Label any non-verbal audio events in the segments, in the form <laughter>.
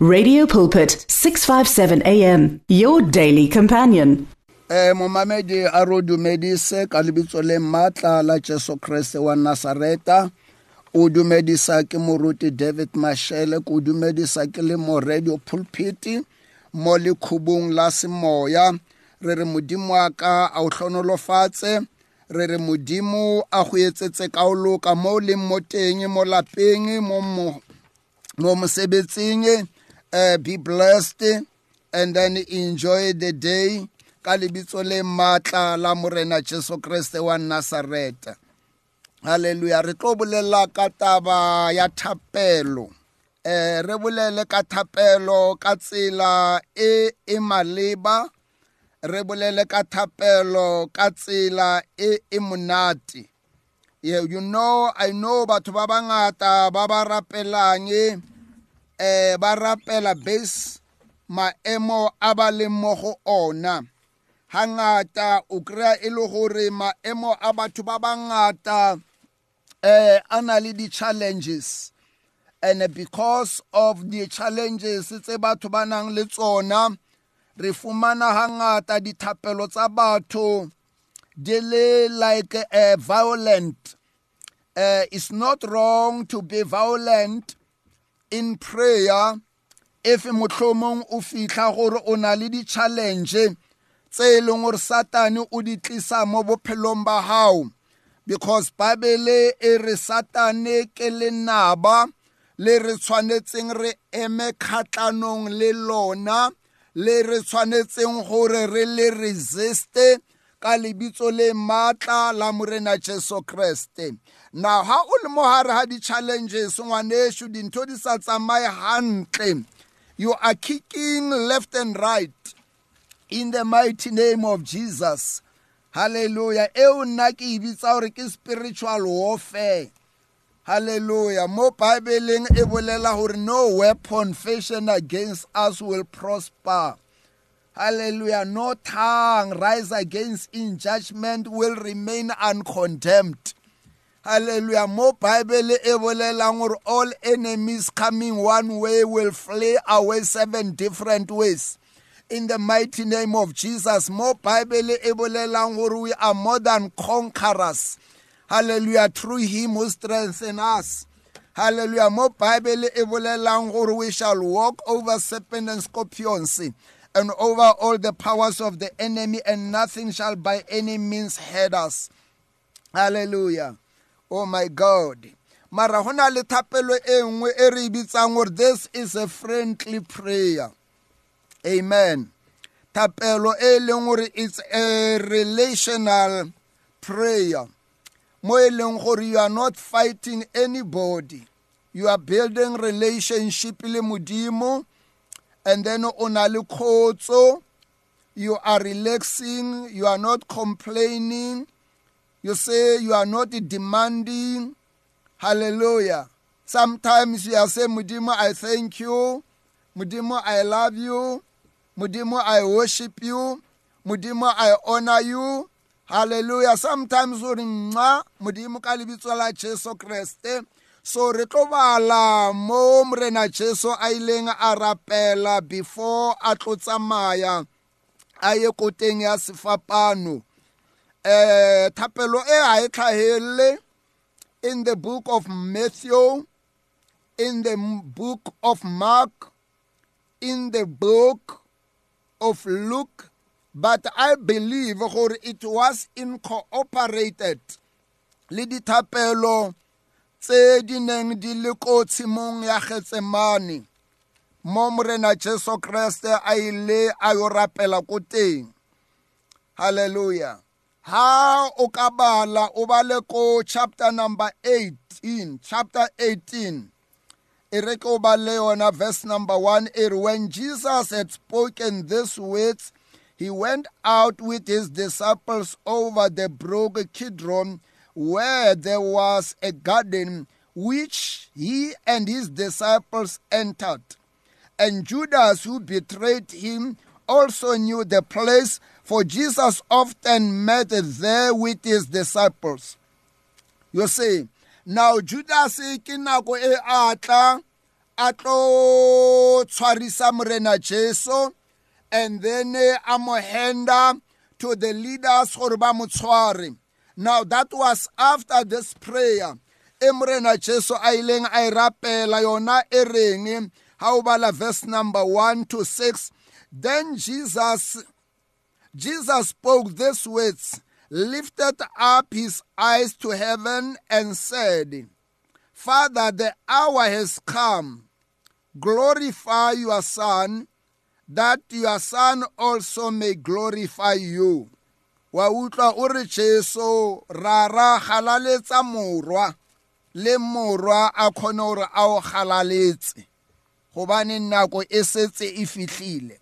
Radio Pulpit 657 AM your daily companion. eh momamedi a ro dumedise ka lebitso le matla la Jesu Kriste wa Nazareta. O dumedisa ke moruti David Mashele ko dumedisa ke le mo radio pulpit mo le khubung la semoya. Re re modimo wa ka a o hlonolofatse re re modimo a go etsetse ka o loka mo le mo teng mo lapeng mo mo mosebetsing uh, be blessed and then enjoy the day ka lebitso le matla la morena jesu kriste wa nazareta halleluja re tlo bolela ka taba ya thapelo. Eh re bolele ka thapelo ka tsela e e maleba. Re bolele ka thapelo ka tsela e e monate. Yeah, you know i know batho ba bangata ba ba rapelang eh ba rapela base maemo a ba leng mo go ona. Hangata o kry-a e le gore maemo a batho ba bangata eh a na le di-challenges. And because of the challenges tse batho ba nang le tsona re fumana hangata dithapelo tsa batho di le like uh, violent. Uh, it's not wrong to be violent in prayer if mohlomong o fitlha gore o na le di-challenge tse e leng gore satane o di tlisa mo bophelong ba gago because babele e re satane ke lenaba le re tshwanetseng re eme kgatlhanong le lona le re tshwanetseng gore re le resiste ka lebitso le maatla la morena jesu kreste. Now ha o le mo gare ga di-challenges ngwaneso dintho di sa tsamaye gantle you are kicking left and right. In the mighty name of jesus. Halleluja eo nna ke e bitsa gore ke spiritual warfare. Halleluja mo bibleng e bolela gore no weapon fashion against us will prosper. Hallelujah. No tongue rise against in judgment will remain uncondemned. Hallelujah. Mo bible e bolelang gore all enemies coming one way will flee away seven different ways. In the mighty name of jesus mo bible e bolelang gore we are more than conquerors. Hallelujah. Through him who strengthens us. Hallelujah. Mo bible e bolelang gore we shall walk over serpent and scorpions and over all the powers of the enemy and nothing shall by any means hurt us. Hallelujah. Oh my god. Mara go na le e nngwe e this is a friendly prayer. Amen. Thapelo e leng it's a relational prayer. Mo e you are not fighting anybody. You are building relationship le modimo and then o na le khotso you are relaxing you are not complaining you say you are not demanding. Hallelujah. Sometimes you are saying modimo i thank you. Modimo i love you. Modimo i worship you. Modimo i honor you. Hallelujah. Sometimes o re nxa modimo ka lebitso la jesu kreste so re tlo bala mo morena jesu a ileng a rapela before a tlo tsamaya a ye ya sefapano. Eh thapelo e a e tlhahelele in the book of matthew in the book of mark in the book of luke but i believe gore it was incorporated le dithapelo tse di neng di le ko tshimong ya getsemane. Mo morena jesu kreste a ile a yo rapela ko teng. Halleluja ha o ka bala o bale ko chapter number 18 chapter 18 e re ke o bale yona verse number 1 e re when jesus had spoken these words he went out with his disciples over the brook kidron where there was a garden which he and his disciples entered. And judas who betrayed him also knew the place for jesus often met there with his disciples. You see now judas ke nako e atla a tlo tshwarisa morena jesu and then a mo to the leaders gore ba now that was after this prayer. E jesu yona bala verse number 1 to 6 then jesus jesus spoke these words lifted up his eyes to heaven and said father the hour has come. Glorify your son that your son also may glorify you wa utlwa o re jesu ra ra galaletsa morwa le morwa a kgone gore a o galaletse. Gobane nako e setse e fihlile.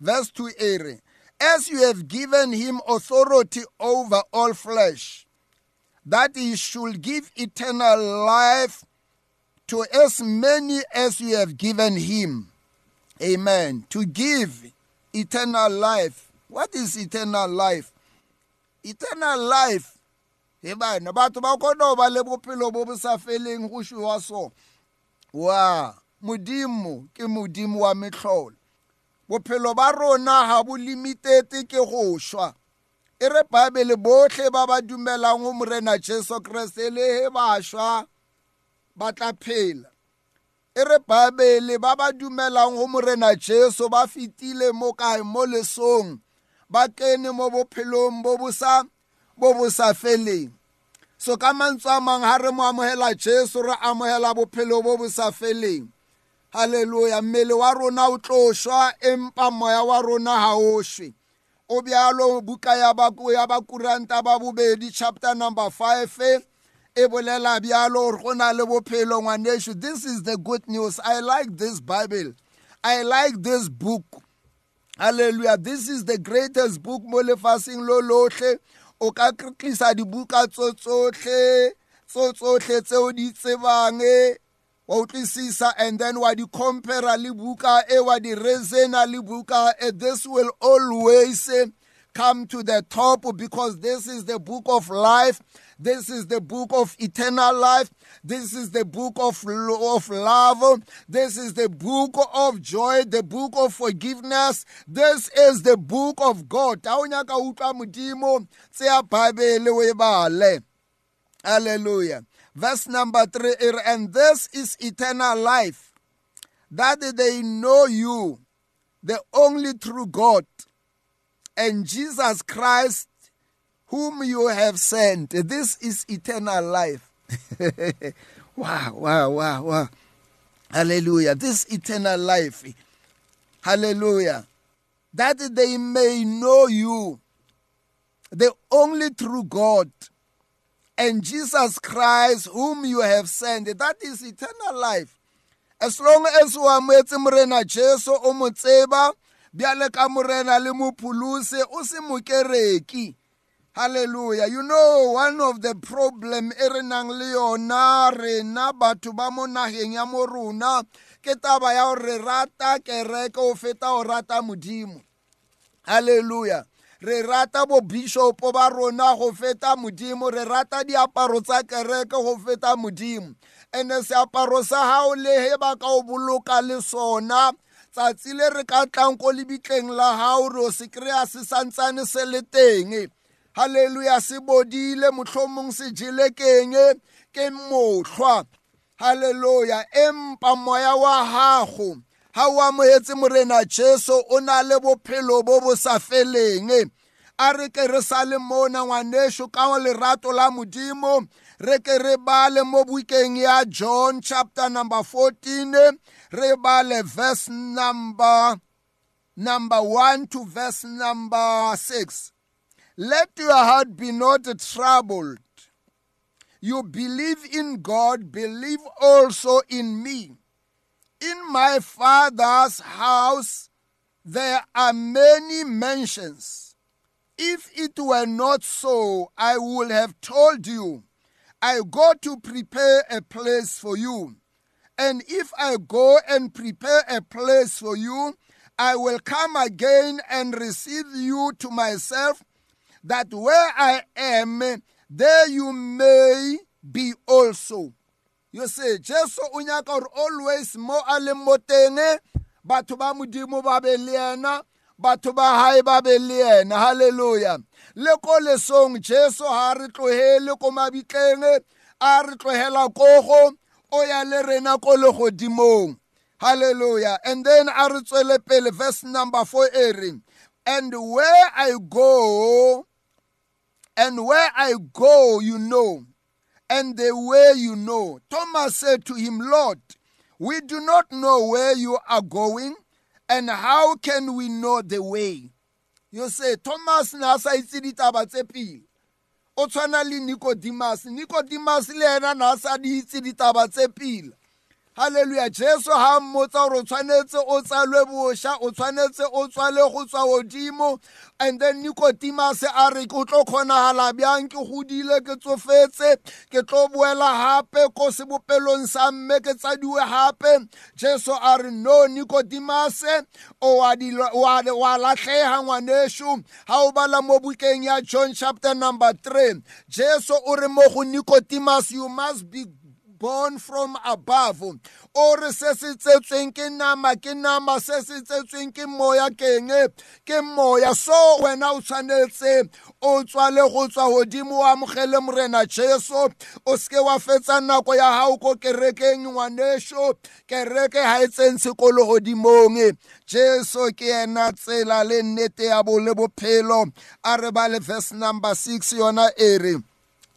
Verse 2 e re as you have given him authority over all flesh that he should give eternal life to as many as you have given him. Amen. To give eternal life. What is eternal life eternal life. He bana batho ba kgona go ba le bophelo bo bo sa feleng go šiwa so. Wa modimo ke modimo wa metlholo bophelo ba rona ga bo limitete ke go šwa e re baebele botlhe ba ba dumelang go morena jesu kreste le he ba šwa ba tla phela. E re baebele ba ba dumelang go morena jesu ba fetile mo kae mo lesong. Ba kene mo bophelong bo bo sa bo bo sa feleng so ka mantswe a mangwe ga re mo amogela jesu re amogela bophelo bo bo sa feleng halleluja mmele wa rona o tlo šwa empa moya wa rona ga o šwe o bjalo buka ya bakuranta ba bobedi chapter number 5 e bolela bjalo gore go na le bophelo ngwaneso. This is the good news. I like this bible. I like this book. Hallelujah. This is the greatest book mo lefaseng lo lotlhe o ka tlisa dibuka tso tsotlhe tso tsotlhe tseo di tsebang eh? wa utlwisisa and then wa di compara le buka e wa di resena le buka e. This will always eh, come to the top because this is the book of life this is the book of eternal life. This is the book of, of love. This is the book of joy the book of forgiveness. This is the book of god. Hallelujah. Verse number 3 and this is eternal life that they know you the only true god and jesus christ whom you have sent. This is eternal life. <laughs> Wow wow wow wow. Hallelujah. This eternal life. Hallelujah. That they may know you the only true god and Jesus Christ, whom you have sent. That is eternal life. As long as o ametse morena Jesu o mo tseba bjale ka morena hallelujah. You know one of the problem e re nang le yona rena batho ba mo ya mo ke taba ya gore re rata kereke o feta o rata modimo. Hallelujah. Re rata bobishopo ba rona go feta modimo re rata diaparo tsa kereke go feta modimo. Ande seaparo sa gago le he ba ka o boloka le sona tsatsi le re ka tlang ko lebitleng la gago re o se kry-a se santsane se le teng halleluja se bodile mohlomong se jele keng ke mohlwa. Halleluja empa moya wa gago ha o amohetse morena jesu o na le bophelo bo bo sa feleng. A re ke re sa le mona ngwaneso ka lerato la modimo re ke re bale mo bukeng ya john chapter number 14 re bale verse number number 1 to verse number 6 let your heart be not troubled you believe in god believe also in me in my father's house there are many mansions. If it were not so, I would have told you, I go to prepare a place for you. And if I go and prepare a place for you, I will come again and receive you to myself, that where I am, there you may be also. you see jesu o nyaka gore always mo a leng mo teng batho ba modimo ba be le yena batho ba hae ba be le yena. Halleluja le ko lesong jesu ha re tlogele ko mabitleng a re tlogela kogo o ya le rena ko legodimong hallelujah. And then a re tswele pele verse number 4 e re and where i go and where i go you know. And the way you know. Thomas said to him lord we do not know where you are going and how can we know the way? You say thomas ne a sa itse ditaba tse pele o tshwana le nicodemus. Nicodemus le ena na sa di itse ditaba tse pele halleluja jesu ha mmotsa gore o tshwanetse o tsalwe bošwa o tshwanetse o tswale go tswa godimo. And then nicodemus a re ke tlo kgonagala bjang? Ke godile ke tsofetse ke tlo boela gape ko sebopelong sa mme ke tsadiwe gape jesu a re no nicodemus o wa latlhega ngwaneso ga o bala mo bukeng ya john chapter number 3 jesu o re mo go nicodemus you must be born from above o re se se tsetsweng ke nama ke nama se se tsetsweng ke moya keng? Ke moya. So wena o tshwanetse o tswale go tswa godimo o amogele morena jesu. O seke wa fetsa nako ya gago ko kerekeng ngwaneso. Kereke ga e tsentse ko legodimong jesu ke yena tsela le nnete ya bo le bophelo. A re ba le verse number 6 yona e re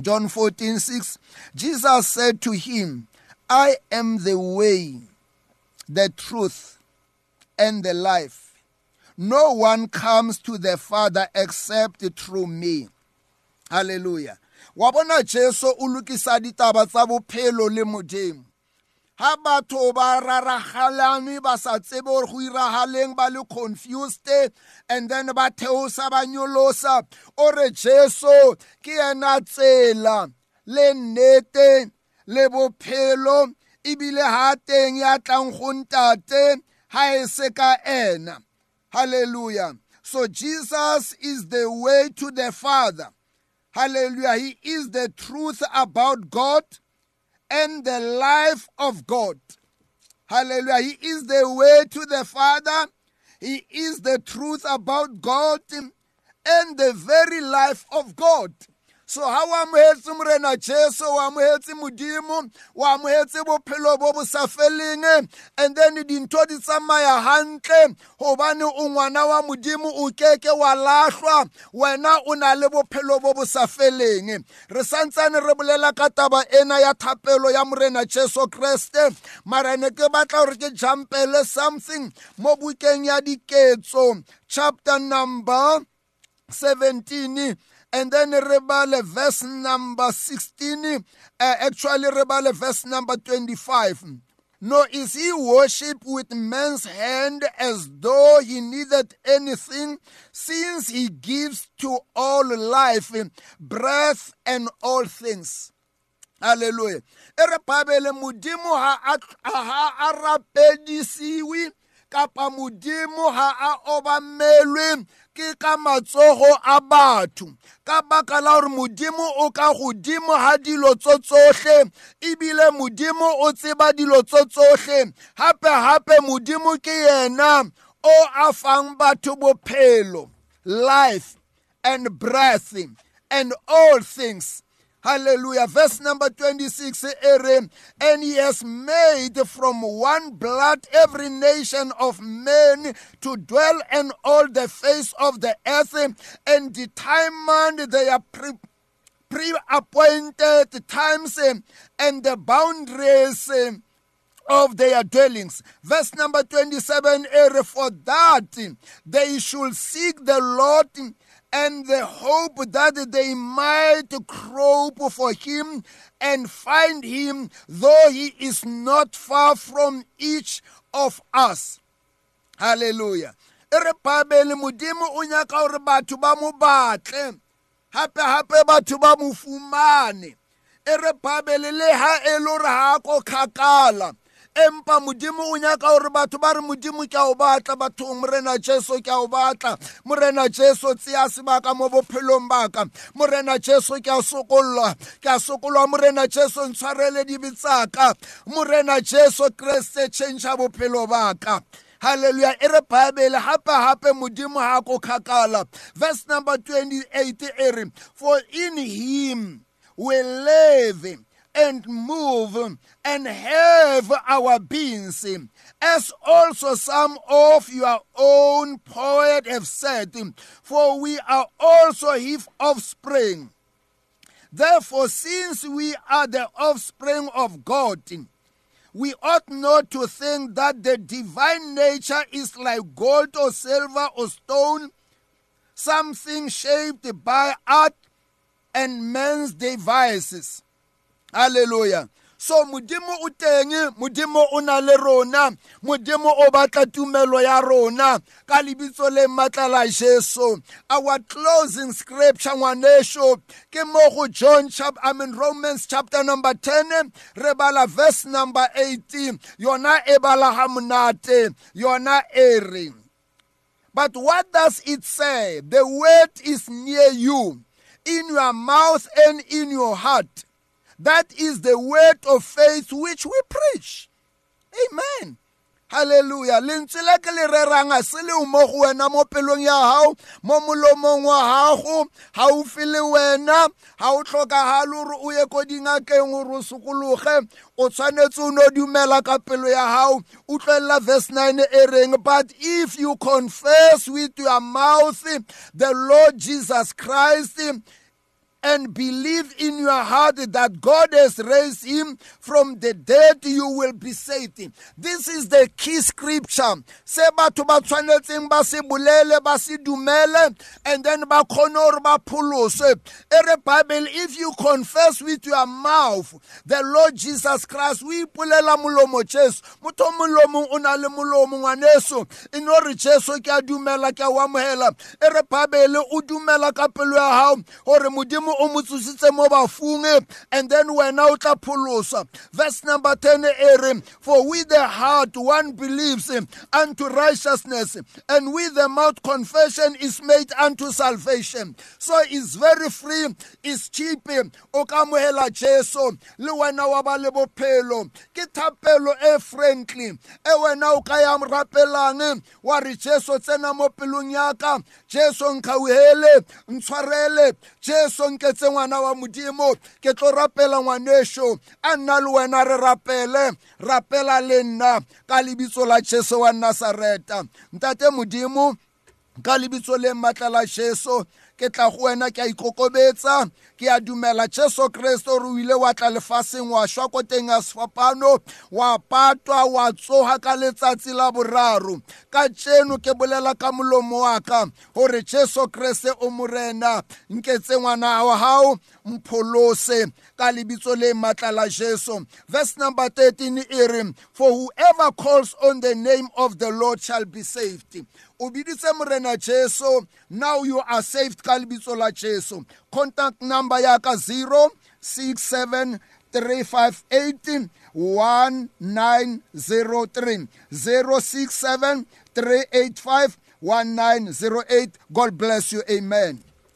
John 14, 6. Jesus said to him, I am the way, the truth, and the life. No one comes to the Father except through me. Hallelujah. jesu ditaba tsa bophelo le modimo ha batho ba raragalane ba sa tsebe gore go iragaleng ba le confused and then ba theosa ba nyolosa. O re jesu ke yena tsela le nnete le bophelo ebile ha teng ya tlang go ntate ha e se ka ena. Hallelujah. So jesus is the way to the father. Hallelujah. He is the truth about god and the life of God. Hallelujah. He is the way to the Father. He is the truth about God and the very life of God. So ha o amogetse morena jesu o amogetse modimo o amogetse bophelo bo bo sa feleng and then dintho di tsamaya hantle gobane o ngwana wa modimo o keke wa lahlwa wena o na le bophelo bo bo sa feleng. Re santsane re bolela ka taba ena ya thapelo ya morena jesu kreste. Mara ne ke batla gore ke jumpele something mo bukeng ya diketso chapter number 17 and then rebale verse number 16 uh, actually rebale verse number 25 nor is he worshipped with man's hand as though he needed anything since he gives to all life breath and all things. Hallelujah. Modimo ha a kapa modimo ha a obamelwe ke ka matsogo a batho. Ka baka la gore modimo o ka godimo ga dilo tso tsotlhe ebile modimo o tseba dilo tso tsotlhe gape-gape modimo ke yena o a fang batho bophelo life and breath and all things Hallelujah. Verse number 26. And he has made from one blood every nation of men to dwell in all the face of the earth and determined their pre pre-appointed times and the boundaries of their dwellings. Verse number 27, for that they should seek the Lord and the hope that they might grope for him and find him, though he is not far from each of us. Hallelujah. re babele modimo o nyaka gore batho ba mo batle gape-gape batho ba mo fumane e re babele le ha e le gore ga ko kgakala empa modimo o nyaka gore batho ba re modimo ke a o batla bathong morena jesu ke a o batla. Morena jesu tseya sebaka mo bophelong baka morena jesu ke a sokolwa ke a sokolwa morena jesu ntshwarele dibe tsaka morena jesu kreste change bophelo baka haleluya e re bible hape hape modimo ha ko kgakala verse number 28 e re for in him we live and move and have our beings, as also some of your own poet have said, for we are also his offspring. Therefore, since we are the offspring of God, we ought not to think that the divine nature is like gold or silver or stone, something shaped by art and man's devices. Hallelujah. so modimo o teng modimo o na le rona. Modimo o batla tumelo ya rona. Ka lebitso le matla la jesu. Our closing scripture ngwaneso ke mo go john chapter i mean romans chapter number 10 re bala verse number 18 yona e bala ha monate yona e re but what does it say? The word is near you in your mouth and in your heart. That is the word of faith which we preach. Amen. Hallelujah. lentswe le ke le rerang a se le mo go wena mo pelong ya hao mo molomong wa gago gaufi le wena ga o tlhokagale gore o ye ko dingakeng gore o sokologe o tshwanetse o no dumela ka pelo ya hao utlwelela verse 9 e reng but if you confess with your mouth the lord jesus christ and believe in your heart that God has raised him from the dead, you will be saved. This is the key scripture. Se batho ba tshwanetseng ba se ba se dumele and then ba khone gore ba pholose. Ere Bible if you confess with your mouth the Lord Jesus Christ we ipolela molomo Jesu. Motho molomo o na le molomo ngwaneso. E no re Jesu ke a dumela ke a amohela. Ere Bible o dumela ka pelo ya hao gore modimo o mo tsositse mo bafung and then wena o tla pholosa. Verse number 10 e re for with the heart one believes unto righteousness and with the mouth confession is made unto salvation. So it's very free it's cheap o ka amohela jesu le wena wa ba le bophelo. Ke thapelo e friendly e wena o ka ya rapelang wa re jesu tsena mo pelong yaka jesu nkgauhele ntshwarele. Jesu nketse ngwana wa modimo ke tlo rapela ngwanešo a nna le wena re rapele rapela le nna ka lebitso la jesu wa nasareta ntate modimo ka lebitso le maatla la jesu ke tla go wena ke a ikokobetsa ke a dumela jesu kriste gore o ile wa tla lefaseng wa šwa ko teng ya sefapano wa patwa wa tsoga ka letsatsi la boraro. Ka tseno ke bolela ka molomo wa ka gore jesu kriste o morena ngwana mpholose ka lebitso le maatla la jesu. Verse number 13 e re for whoever calls on the name of the lord shall be saved. O biditse morena jesu now you are saved ka lebitso la jesu. Contact number ya ka 067 358 1903 067 385 1908 god bless you. Amen